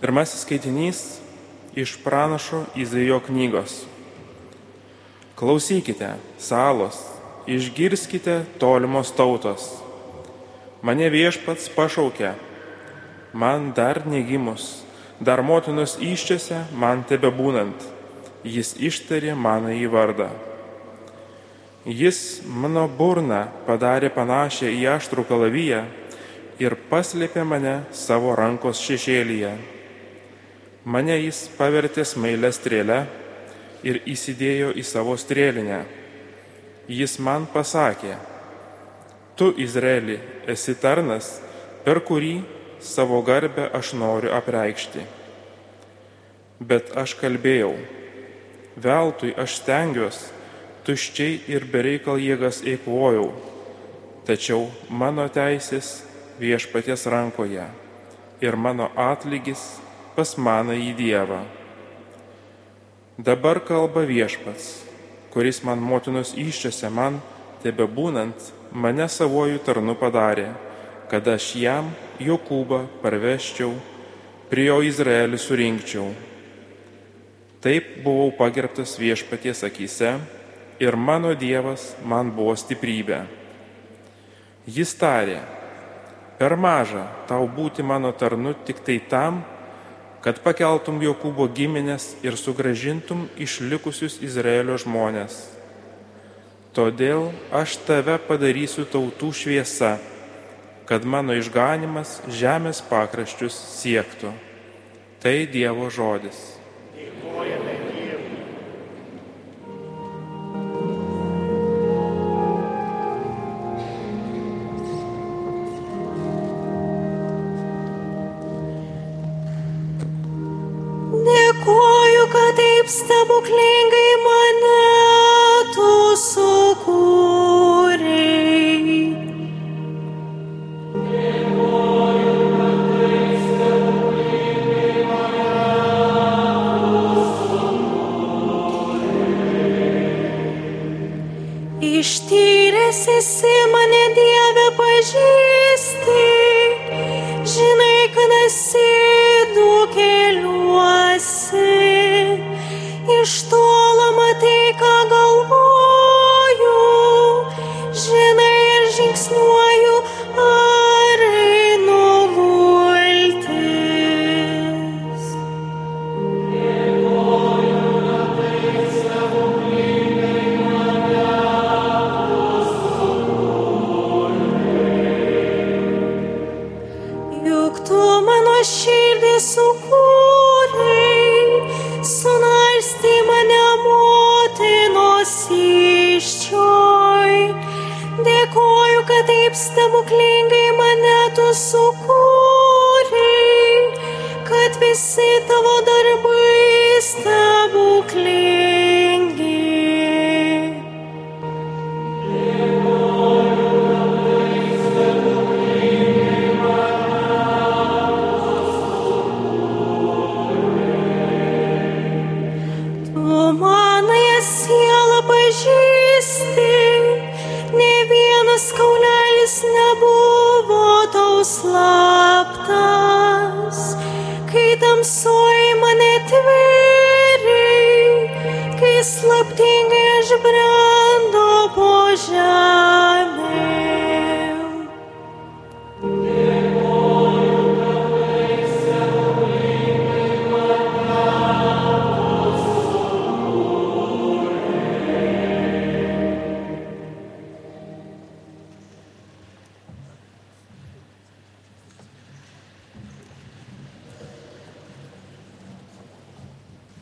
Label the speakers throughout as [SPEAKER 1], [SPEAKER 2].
[SPEAKER 1] Pirmasis skaitinys iš pranašo Izaijo knygos. Klausykite, salos, išgirskite tolimos tautos. Mane viešpats pašaukė, man dar negimus, dar motinos iščiose man tebe būnant, jis ištarė mano į vardą. Jis mano burną padarė panašią į aštrų kalaviją ir paslėpė mane savo rankos šešėlyje. Mane jis pavertė smailę strėlę ir įsidėjo į savo strėlinę. Jis man pasakė, tu Izraeli esi tarnas, per kurį savo garbę aš noriu apreikšti. Bet aš kalbėjau, veltui aš stengiuosi, tuščiai ir bereikal jėgas eikvojau, tačiau mano teisės viešpaties rankoje ir mano atlygis pas maną į Dievą. Dabar kalba viešpats, kuris man motinos iščiose man, tebe būnant, mane savojų tarnu padarė, kad aš jam Jokūbą parveščiau, prie jo Izraelį surinkčiau. Taip buvau pagerbtas viešpaties akise ir mano Dievas man buvo stiprybė. Jis tarė, per maža tau būti mano tarnu tik tai tam, kad pakeltum Jokūbo giminės ir sugražintum išlikusius Izraelio žmonės. Todėl aš tave padarysiu tautų šviesa, kad mano išganimas žemės pakraščius siektų. Tai Dievo žodis.
[SPEAKER 2] Stebuklingai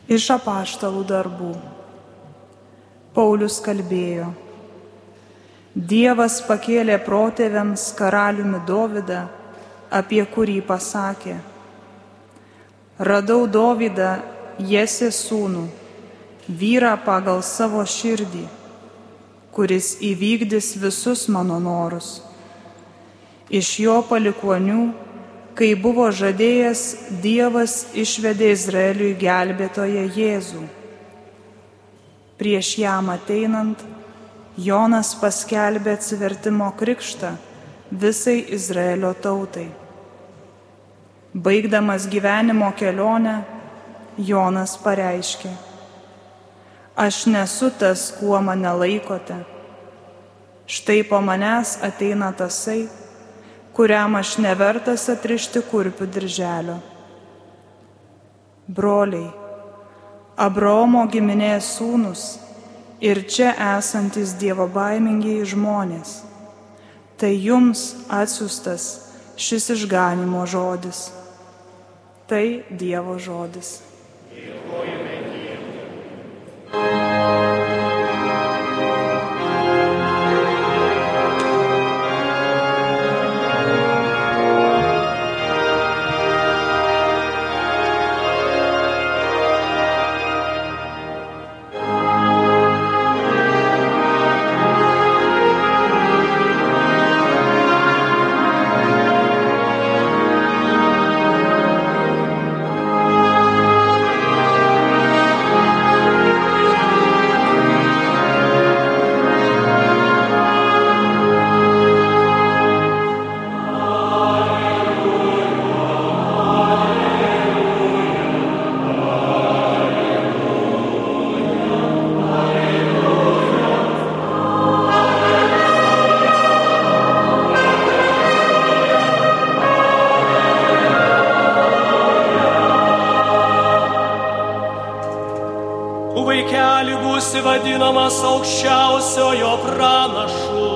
[SPEAKER 3] Iš apaštalų darbų. Paulius kalbėjo. Dievas pakėlė protėviams karaliumi Dovydą, apie kurį pasakė. Radau Dovydą, Jesė sūnų, vyrą pagal savo širdį, kuris įvykdys visus mano norus. Iš jo palikonių kai buvo žadėjęs Dievas išvedė Izraeliui gelbėtoje Jėzų. Prieš jam ateinant, Jonas paskelbė atsivertimo krikštą visai Izraelio tautai. Baigdamas gyvenimo kelionę, Jonas pareiškė, aš nesu tas, kuo mane laikote. Štai po manęs ateina tasai, kuriam aš nevertas atrišti kurpių dirželio. Broliai, Abraomo giminės sūnus ir čia esantis Dievo baimingiai žmonės, tai jums atsiustas šis išganimo žodis. Tai Dievo žodis. Dėkojame.
[SPEAKER 4] Vadinamas aukščiausiojo pranašu,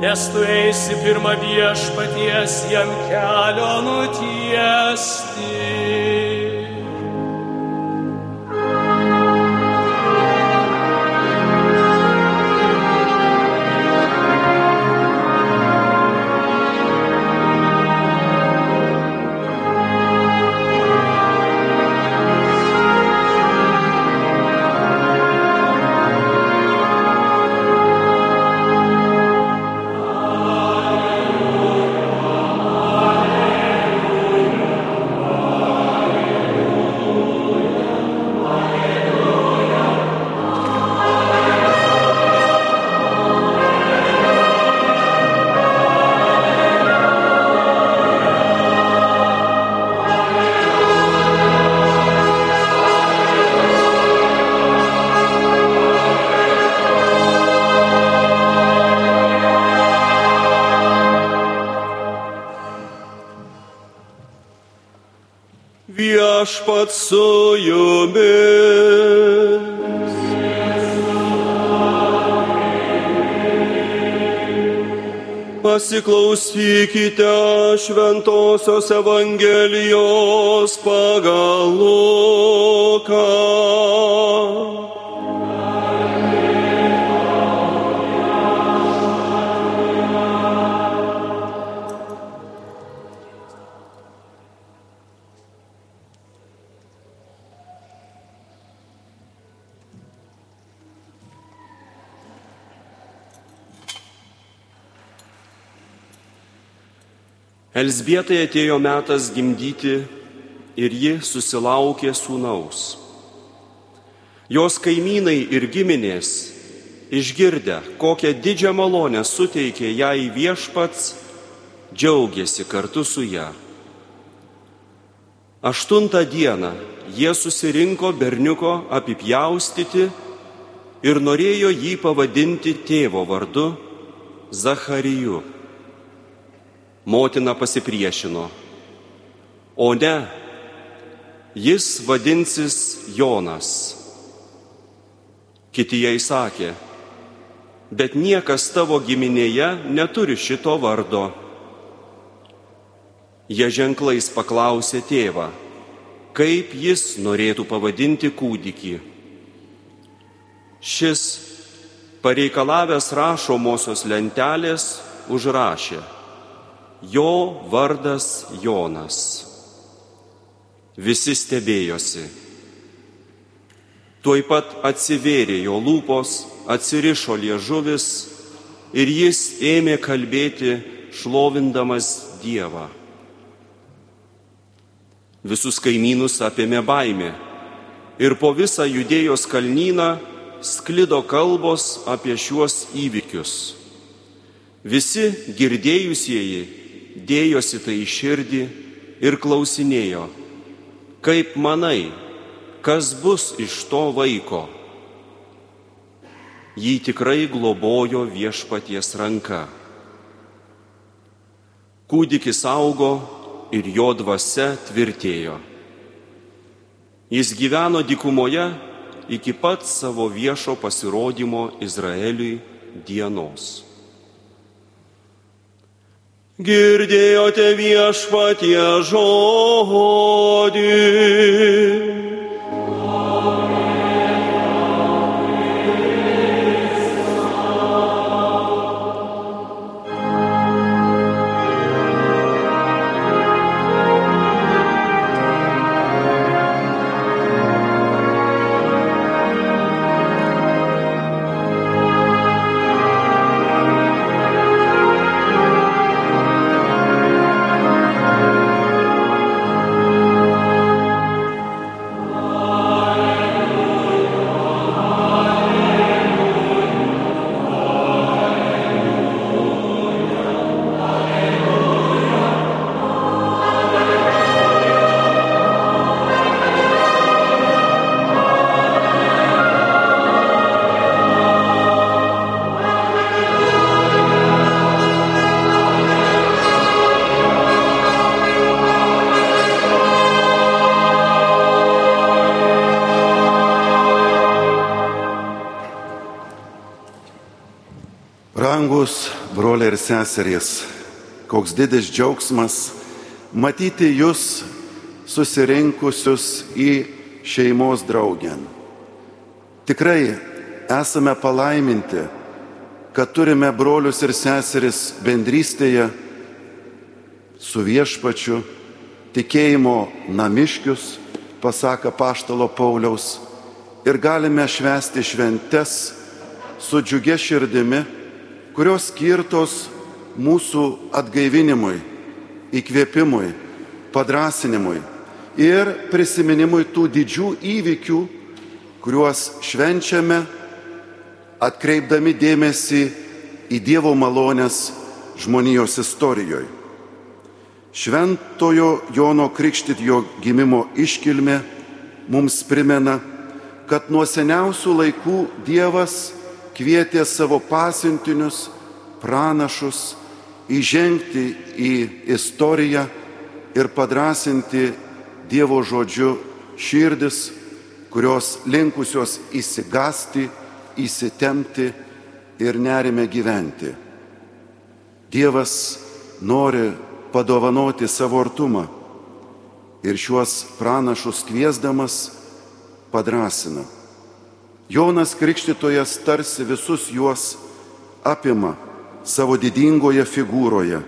[SPEAKER 4] nes tu eisi pirmą viešpaties jam kelio nutiesti. Viešpat su jumis. Pasiklausykite Šventojios Evangelijos pagal Luką. Elsbietai atėjo metas gimdyti ir ji susilaukė sūnaus. Jos kaimynai ir giminės, išgirdę, kokią didžią malonę suteikė jai viešpats, džiaugiasi kartu su ją. Aštuntą dieną jie susirinko berniuko apipjaustyti ir norėjo jį pavadinti tėvo vardu Zachariju. Motina pasipriešino. O ne, jis vadinsis Jonas. Kiti jai sakė, bet niekas tavo giminėje neturi šito vardo. Jie ženklais paklausė tėvą, kaip jis norėtų pavadinti kūdikį. Šis pareikalavęs rašomosios lentelės užrašė jo vardas Jonas. Visi stebėjosi. Tuoj pat atsivėrė jo lūpos, atsirišo liežuvis ir jis ėmė kalbėti šlovindamas Dievą. Visus kaimynus apėmė baimė ir po visą judėjos kalnyną sklido kalbos apie šiuos įvykius. Visi girdėjusieji dėjosi tai į širdį ir klausinėjo, kaip manai, kas bus iš to vaiko? Jį tikrai globojo viešpaties ranka. Kūdikis augo ir jo dvasia tvirtėjo. Jis gyveno dykumoje iki pat savo viešo pasirodymo Izraeliui dienos. Girdėjote viešpatie žodį.
[SPEAKER 5] Brangus broliai ir seserys, koks didis džiaugsmas matyti jūs susirinkusius į šeimos draugien. Tikrai esame palaiminti, kad turime brolius ir seseris bendrystėje su viešpačiu, tikėjimo namiškius, pasaka Paštalo Pauliaus, ir galime švęsti šventes su džiugia širdimi kurios skirtos mūsų atgaivinimui, įkvėpimui, padrasinimui ir prisiminimui tų didžių įvykių, kuriuos švenčiame, atkreipdami dėmesį į Dievo malonės žmonijos istorijoje. Šventojo Jono Krikštitjo gimimo iškilmė mums primena, kad nuo seniausių laikų Dievas kvietė savo pasiuntinius, pranašus įžengti į istoriją ir padrasinti Dievo žodžiu širdis, kurios linkusios įsigasti, įsitemti ir nerime gyventi. Dievas nori padovanoti savo artumą ir šiuos pranašus kviesdamas padrasina. Jonas Krikštytojas tarsi visus juos apima savo didingoje figūroje,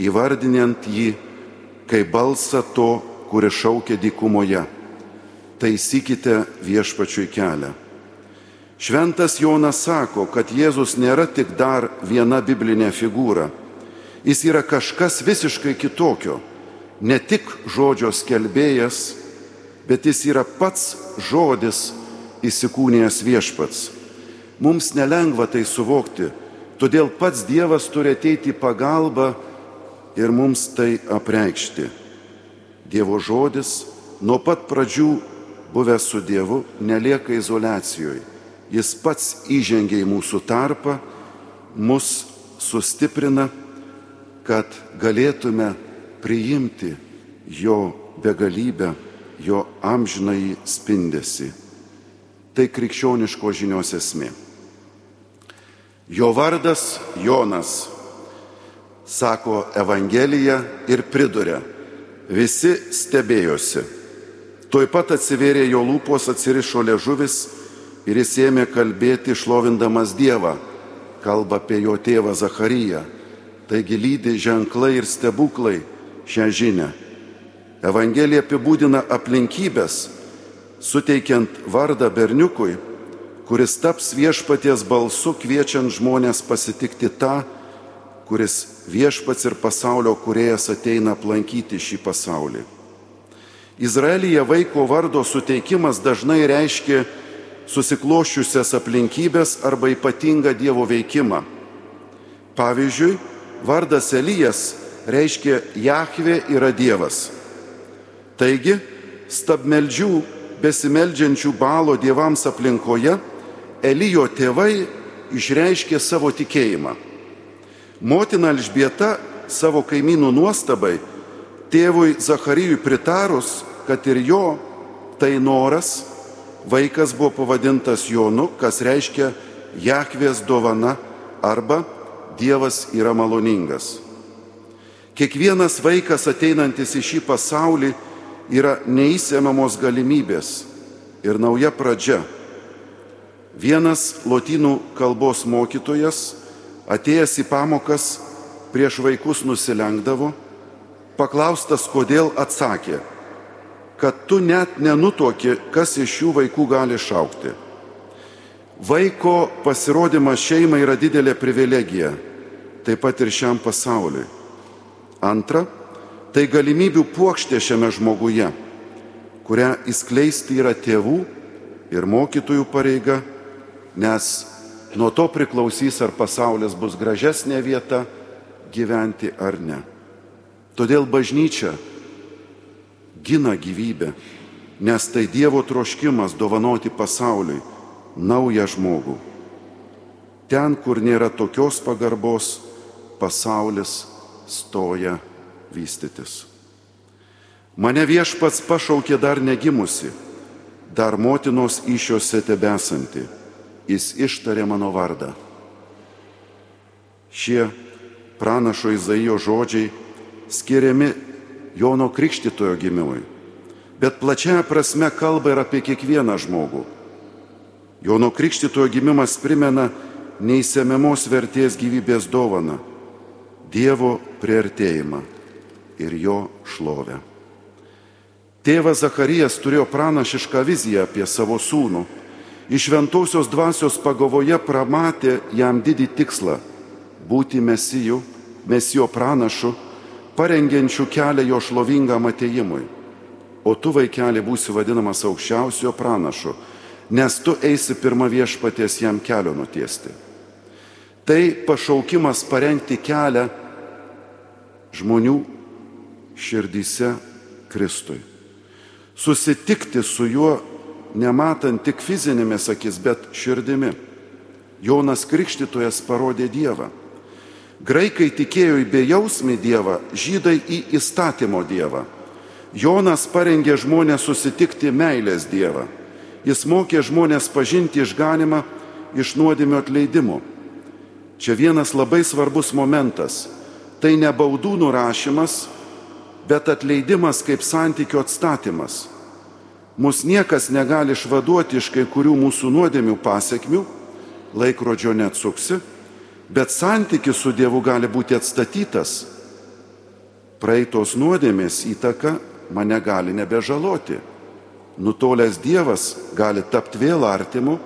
[SPEAKER 5] įvardinant jį kaip balsą to, kuris šaukia dykumoje. Taisykite viešpačiui kelią. Šventas Jonas sako, kad Jėzus nėra tik dar viena biblinė figūra. Jis yra kažkas visiškai kitokio. Ne tik žodžio skelbėjas, bet jis yra pats žodis įsikūnijęs viešpats. Mums nelengva tai suvokti, todėl pats Dievas turi ateiti į pagalbą ir mums tai apreikšti. Dievo žodis nuo pat pradžių buvęs su Dievu nelieka izolacijoje. Jis pats įžengia į mūsų tarpą, mus sustiprina, kad galėtume priimti jo begalybę, jo amžinai spindesi. Tai krikščioniško žinios esmė. Jo vardas Jonas, sako Evangelija ir priduria, visi stebėjosi. Tuoj pat atsivėrė jo lūpos, atsirišo ležuvis ir jis ėmė kalbėti išlovindamas Dievą, kalba apie jo tėvą Zacharyją. Taigi lydi ženklai ir stebuklai šią žinę. Evangelija apibūdina aplinkybės, suteikiant vardą berniukui, kuris taps viešpaties balsu kviečiant žmonės pasitikti tą, kuris viešpats ir pasaulio kuriejas ateina aplankyti šį pasaulį. Izraelyje vaiko vardo suteikimas dažnai reiškia susiklošiusias aplinkybės arba ypatingą Dievo veikimą. Pavyzdžiui, vardas Elijas reiškia Jahve yra Dievas. Taigi, stabmeldžių, besimeldžiančių balo dievams aplinkoje, Elijo tėvai išreiškė savo tikėjimą. Motina Elžbieta savo kaimynų nuostabai, tėvui Zacharijui pritarus, kad ir jo tai noras, vaikas buvo pavadintas Jonu, kas reiškia Jahvės dovana arba Dievas yra maloningas. Kiekvienas vaikas ateinantis į šį pasaulį yra neįsiemamos galimybės ir nauja pradžia. Vienas lotynų kalbos mokytojas, atėjęs į pamokas, prieš vaikus nusilenkdavo, paklaustas, kodėl atsakė, kad tu net nenutoki, kas iš šių vaikų gali šaukti. Vaiko pasirodymas šeimai yra didelė privilegija, taip pat ir šiam pasauliui. Antra, tai galimybių puokštė šiame žmoguje, kurią įskleisti yra tėvų ir mokytojų pareiga, nes nuo to priklausys, ar pasaulis bus gražesnė vieta gyventi ar ne. Todėl bažnyčia gina gyvybę, nes tai Dievo troškimas dovanoti pasauliui naują žmogų. Ten, kur nėra tokios pagarbos, pasaulis stoja vystytis. Mane viešpats pašaukė dar negimusi, dar motinos iššiose tebesanti. Jis ištarė mano vardą. Šie pranašo Izaijo žodžiai skiriami Jono Krikštitojo gimimui, bet plačiaja prasme kalba ir apie kiekvieną žmogų Jono Krikštitojo gimimas primena neįsiemiamos vertės gyvybės dovaną, Dievo priartėjimą ir jo šlovę. Tėvas Zacharijas turėjo pranašišką viziją apie savo sūnų. Iš šventosios dvasios pagavoje pramatė jam didį tikslą - būti mesijų, mesijo pranašu, parengiančių kelią jo šlovingam ateimui. O tu, vaikeli, būsi vadinamas aukščiausiojo pranašu nes tu eisi pirmą viešpaties jam kelio nutiesti. Tai pašaukimas parengti kelią žmonių širdyse Kristui. Susitikti su juo, nematant tik fizinėmis akis, bet širdimi. Jonas Krikštytojas parodė Dievą. Graikai tikėjo į bejausmį Dievą, žydai į įstatymo Dievą. Jonas parengė žmonės susitikti meilės Dievą. Jis mokė žmonės pažinti išganimą iš nuodėmio atleidimo. Čia vienas labai svarbus momentas. Tai ne baudų nurašymas, bet atleidimas kaip santykių atstatymas. Mūsų niekas negali išvaduoti iš kai kurių mūsų nuodėmių pasiekmių, laikrodžio neatsuksi, bet santykis su Dievu gali būti atstatytas. Praeitos nuodėmės įtaka mane gali nebežaloti nutolęs Dievas gali tapti vėl artimu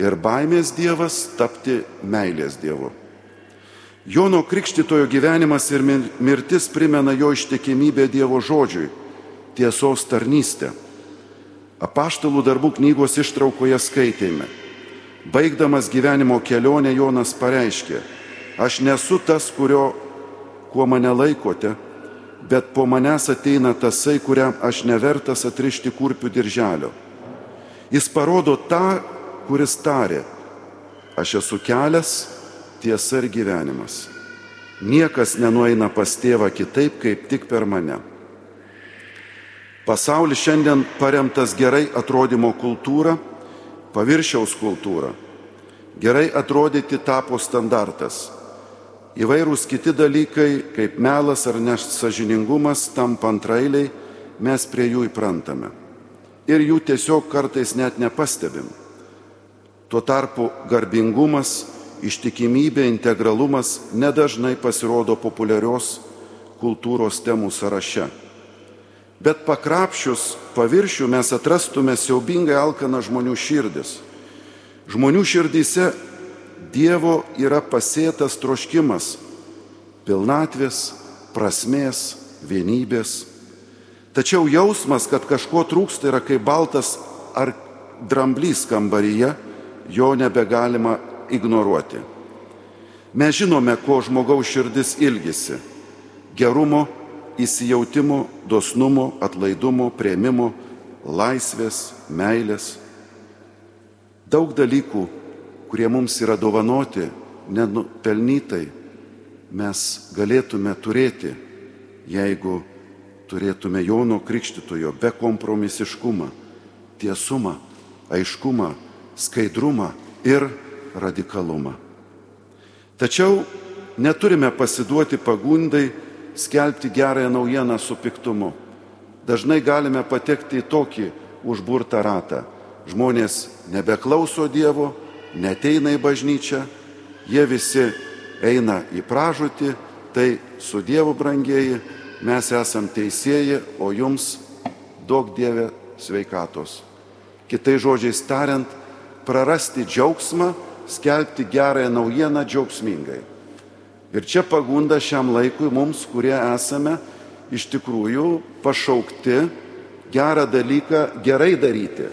[SPEAKER 5] ir baimės Dievas tapti meilės Dievu. Jono Krikštitojo gyvenimas ir mirtis primena jo ištikimybę Dievo žodžiui, tiesos tarnystę. Apaštalų darbų knygos ištraukoje skaitėme. Baigdamas gyvenimo kelionę Jonas pareiškė, aš nesu tas, kurio, kuo mane laikote, bet po manęs ateina tasai, kuriam aš nevertas atrišti kurpių dirželio. Jis parodo tą, kuris tarė, aš esu kelias, tiesa ir gyvenimas. Niekas nenueina pas tėvą kitaip, kaip tik per mane. Pasaulis šiandien paremtas gerai atrodymo kultūra, paviršiaus kultūra. Gerai atrodyti tapo standartas įvairūs kiti dalykai, kaip melas ar nesažiningumas, tampa antrailiai, mes prie jų įprantame. Ir jų tiesiog kartais net nepastebim. Tuo tarpu garbingumas, ištikimybė, integralumas nedažnai pasirodo populiarios kultūros temų sąraše. Bet pakrapšius paviršių mes atrastume siaubingai alkaną žmonių širdis. Žmonių širdyse Dievo yra pasėtas troškimas pilnatvės, prasmės, vienybės. Tačiau jausmas, kad kažko trūksta, yra kaip baltas ar dramblys kambaryje, jo nebegalima ignoruoti. Mes žinome, ko žmogaus širdis ilgisi. gerumo, įsijautimo, dosnumo, atlaidumo, prieimimo, laisvės, meilės. Daug dalykų, kurie mums yra dovanoti nenupelnytai, mes galėtume turėti, jeigu turėtume Jono Krikštitojo bekompromisiškumą, tiesumą, aiškumą, skaidrumą ir radikalumą. Tačiau neturime pasiduoti pagundai skelbti gerąją naujieną su piktumu. Dažnai galime patekti į tokį užburtą ratą. Žmonės nebeklauso Dievo, neteina į bažnyčią, jie visi eina į pražūtį, tai su Dievu brangieji mes esam teisėjai, o jums daug Dieve sveikatos. Kitai žodžiais tariant, prarasti džiaugsmą skelbti gerąją naujieną džiaugsmingai. Ir čia pagunda šiam laikui mums, kurie esame iš tikrųjų pašaukti gerą dalyką gerai daryti.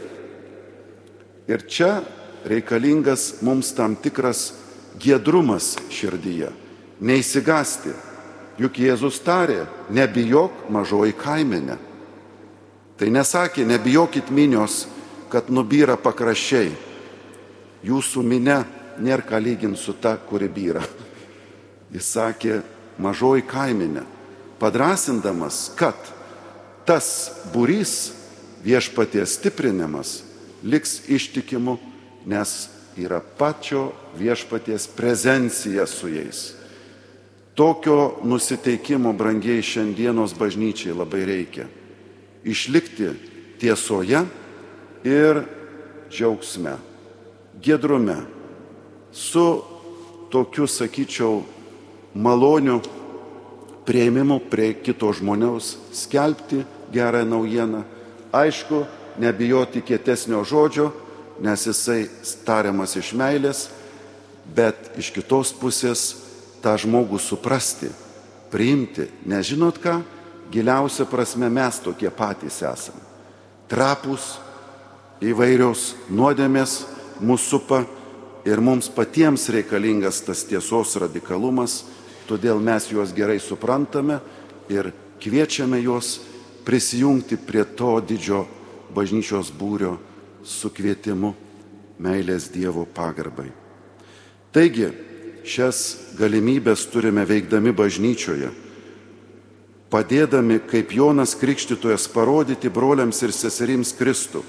[SPEAKER 5] Ir čia reikalingas mums tam tikras gedrumas širdyje, neįsigasti. Juk Jėzus tarė, nebijok mažoji kaiminė. Tai nesakė, nebijokit minios, kad nubyra pakraščiai jūsų minė nėra ką lyginti su ta, kuri byra. Jis sakė, mažoji kaiminė, padrasindamas, kad tas būrys viešpaties stiprinimas liks ištikimu, nes yra pačio viešpaties prezencija su jais. Tokio nusiteikimo brangiai šiandienos bažnyčiai labai reikia. Išlikti tiesoje ir džiaugsme gedrume, su tokiu, sakyčiau, maloniu prieimimu prie kito žmogaus, skelbti gerą naujieną. Aišku, nebijoti kietesnio žodžio, nes jisai tariamas iš meilės, bet iš kitos pusės tą žmogų suprasti, priimti. Nes žinot ką, giliausia prasme mes tokie patys esame. Trapus, įvairios nuodėmės, mūsų supa ir mums patiems reikalingas tas tiesos radikalumas, todėl mes juos gerai suprantame ir kviečiame juos prisijungti prie to didžio bažnyčios būrio su kvietimu meilės Dievo pagarbai. Taigi, šias galimybės turime veikdami bažnyčioje, padėdami kaip Jonas Krikštytojas parodyti broliams ir seserims Kristų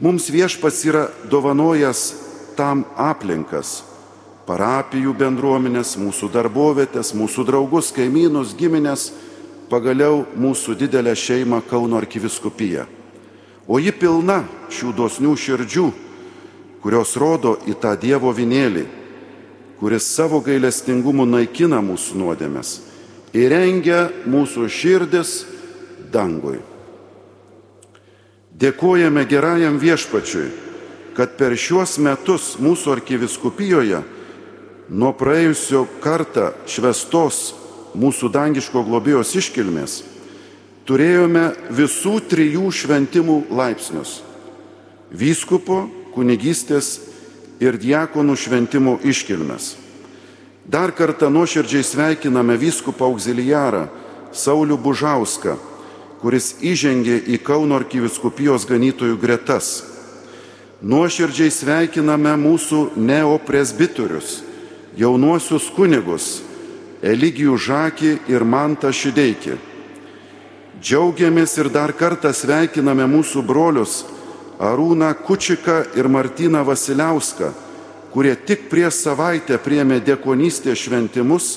[SPEAKER 5] Mums viešpats yra dovanojęs tam aplinkas - parapijų bendruomenės, mūsų darbovietės, mūsų draugus, kaimynus, giminės, pagaliau mūsų didelę šeimą Kauno arkiviskupiją. O ji pilna šių dosnių širdžių, kurios rodo į tą Dievo vinėlį, kuris savo gailestingumu naikina mūsų nuodėmės, įrengia mūsų širdis dangui. Dėkojame gerajam viešpačiui, kad per šiuos metus mūsų arkiviskupijoje nuo praėjusio kartą švestos mūsų dangiško globėjos iškilmės turėjome visų trijų šventimų laipsnius - vyskupo, kunigystės ir diakonų šventimų iškilmes. Dar kartą nuoširdžiai sveikiname vyskupą auxiliarą Saulių Bužauską kuris įžengė į Kauno arkiviskupijos ganytojų gretas. Nuoširdžiai sveikiname mūsų neopresbitorius, jaunuosius kunigus Eligijų Žakį ir Mantą Šideikį. Džiaugiamės ir dar kartą sveikiname mūsų brolius Arūną Kučiką ir Martyną Vasiliauską, kurie tik prieš savaitę priemė dėkonystės šventimus,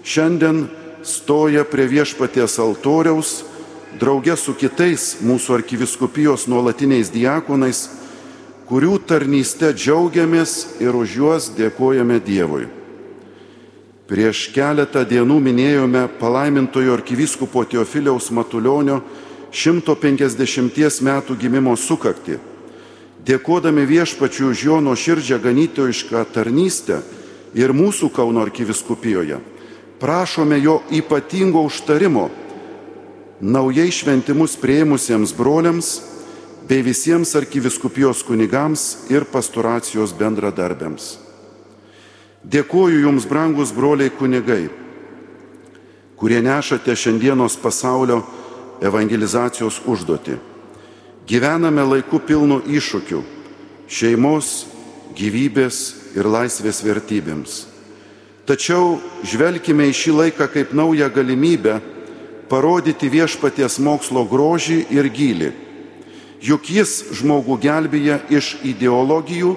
[SPEAKER 5] šiandien stoja prie viešpaties altoriaus draugė su kitais mūsų arkiviskupijos nuolatiniais diakonais, kurių tarnystę džiaugiamės ir už juos dėkojame Dievui. Prieš keletą dienų minėjome palaimintojo arkiviskupo Teofiliaus Matulionio 150 metų gimimo sukakti. Dėkodami viešpačiu už jo nuoširdžią ganytojišką tarnystę ir mūsų Kauno arkiviskupijoje, prašome jo ypatingo užtarimo naujai šventimus prieimusiems broliams bei visiems arkiviskupijos kunigams ir pastoracijos bendradarbiams. Dėkuoju Jums, brangus broliai kunigai, kurie nešate šiandienos pasaulio evangelizacijos užduotį. Gyvename laiku pilnu iššūkių - šeimos, gyvybės ir laisvės vertybėms. Tačiau žvelgime į šį laiką kaip naują galimybę parodyti viešpaties mokslo grožį ir gilį. Juk jis žmogų gelbėja iš ideologijų,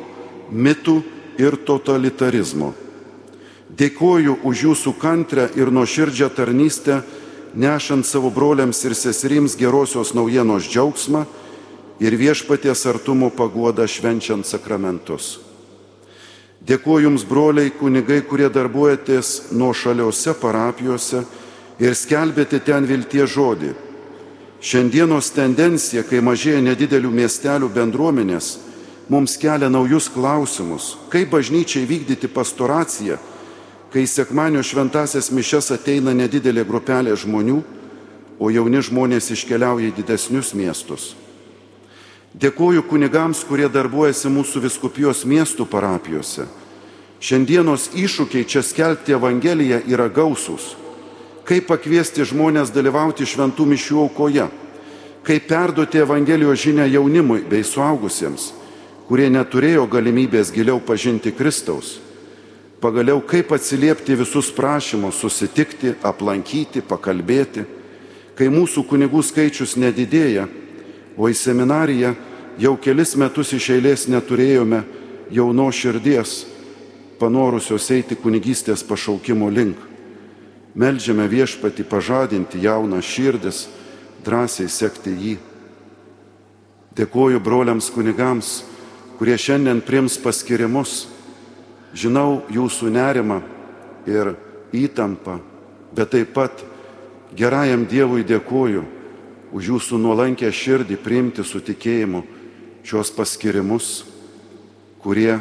[SPEAKER 5] mitų ir totalitarizmo. Dėkoju už jūsų kantrę ir nuoširdžią tarnystę, nešant savo broliams ir seserims gerosios naujienos džiaugsmą ir viešpaties artumo paguodą švenčiant sakramentus. Dėkuoju Jums, broliai kunigai, kurie darbuojatės nuo šaliuose parapijose ir skelbėte ten viltie žodį. Šiandienos tendencija, kai mažėja nedidelių miestelių bendruomenės, mums kelia naujus klausimus, kaip bažnyčiai vykdyti pastoraciją kai sekmanio šventasias mišes ateina nedidelė grupelė žmonių, o jauni žmonės iškeliauja į didesnius miestus. Dėkuoju kunigams, kurie darbuojasi mūsų viskupijos miestų parapijose. Šiandienos iššūkiai čia skelbti Evangeliją yra gausus. Kaip pakviesti žmonės dalyvauti šventų mišių aukoje, kaip perduoti Evangelijos žinę jaunimui bei suaugusiems, kurie neturėjo galimybės giliau pažinti Kristaus pagaliau kaip atsiliepti visus prašymus susitikti, aplankyti, pakalbėti, kai mūsų kunigų skaičius nedidėja, o į seminariją jau kelis metus iš eilės neturėjome jauno širdies, panorusios eiti kunigystės pašaukimo link. Meldžiame viešpati pažadinti jauną širdis, drąsiai sekti jį. Dėkoju broliams kunigams, kurie šiandien prims paskirimus Žinau jūsų nerimą ir įtampą, bet taip pat gerajam Dievui dėkoju už jūsų nuolankę širdį priimti su tikėjimu šios paskirimus, kurie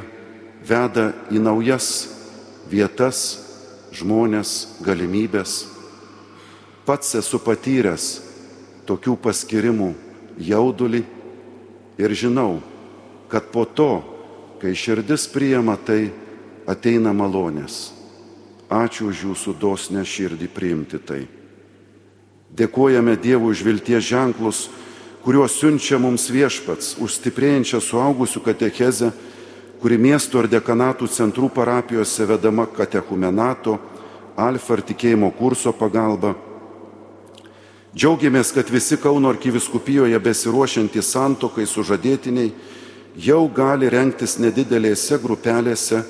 [SPEAKER 5] veda į naujas vietas, žmonės, galimybės. Pats esu patyręs tokių paskirimų jaudulį ir žinau, kad po to, kai širdis priima tai, ateina malonės. Ačiū už jūsų dosnę širdį priimti tai. Dėkojame Dievui už vilties ženklus, kuriuos siunčia mums viešpats, už stiprėjančią suaugusių katechezę, kuri miesto ar dekanatų centrų parapijose vedama katechumenato, alfa ar tikėjimo kurso pagalba. Džiaugiamės, kad visi Kauno arkiviskupijoje besiruošiantys santokai sužadėtiniai jau gali renktis nedidelėse grupelėse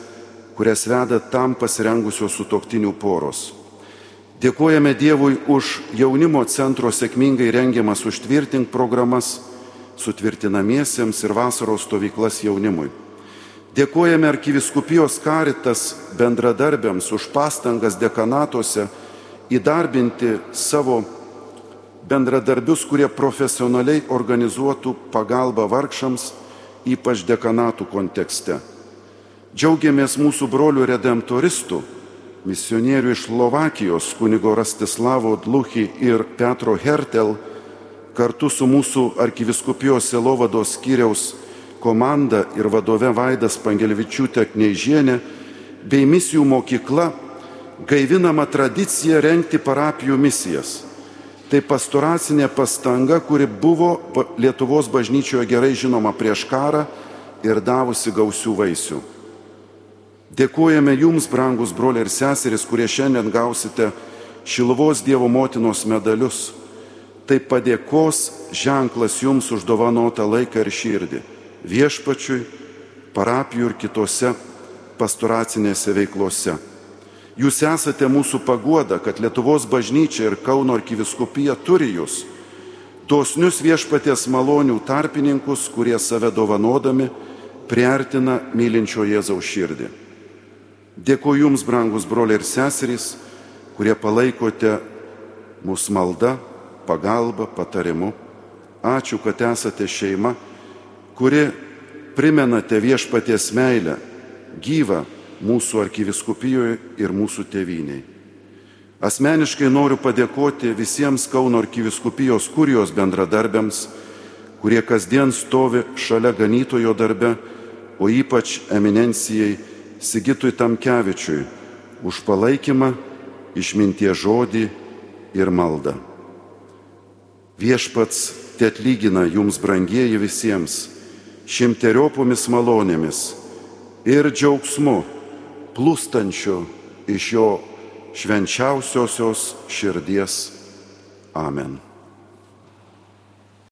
[SPEAKER 5] kurias veda tam pasirengusios sutoktinių poros. Dėkojame Dievui už jaunimo centro sėkmingai rengiamas užtvirtink programas sutvirtinamiesiems ir vasaros stovyklas jaunimui. Dėkojame arkiviskupijos karitas bendradarbiams už pastangas dekanatuose įdarbinti savo bendradarbius, kurie profesionaliai organizuotų pagalbą vargšams, ypač dekanatų kontekste. Džiaugiamės mūsų brolių redemptoristų, misionierių iš Slovakijos, kunigo Rastislavo Dluchy ir Petro Hertel, kartu su mūsų arkiviskupijos Selovados skyriaus komanda ir vadove Vaidas Pangelvičiūtė Kneižienė bei misijų mokykla gaivinama tradicija renkti parapijų misijas. Tai pastoracinė pastanga, kuri buvo Lietuvos bažnyčioje gerai žinoma prieš karą ir davusi gausių vaisių. Dėkojame Jums, brangus broliai ir seserys, kurie šiandien gausite Šilvos Dievo motinos medalius. Tai padėkos ženklas Jums už dovanotą laiką ir širdį viešpačiui, parapijų ir kitose pastoracinėse veiklose. Jūs esate mūsų paguoda, kad Lietuvos bažnyčia ir Kauno arkiviskupija turi Jūs, dosnius viešpaties malonių tarpininkus, kurie save dovanodami priartina mylinčio Jėzaus širdį. Dėkuoju Jums, brangus broliai ir seserys, kurie palaikote mūsų maldą, pagalbą, patarimu. Ačiū, kad esate šeima, kuri primenate viešpaties meilę, gyvą mūsų arkiviskupijoje ir mūsų tėviniai. Asmeniškai noriu padėkoti visiems Kauno arkiviskupijos kurijos bendradarbiams, kurie kasdien stovi šalia ganytojo darbe, o ypač eminencijai Sigitui Tamkevičiui už palaikymą, išmintie žodį ir maldą. Viešpats te atlygina jums brangieji visiems šimteriopomis malonėmis ir džiaugsmu plūstančiu iš jo švenčiausiosios širdies. Amen.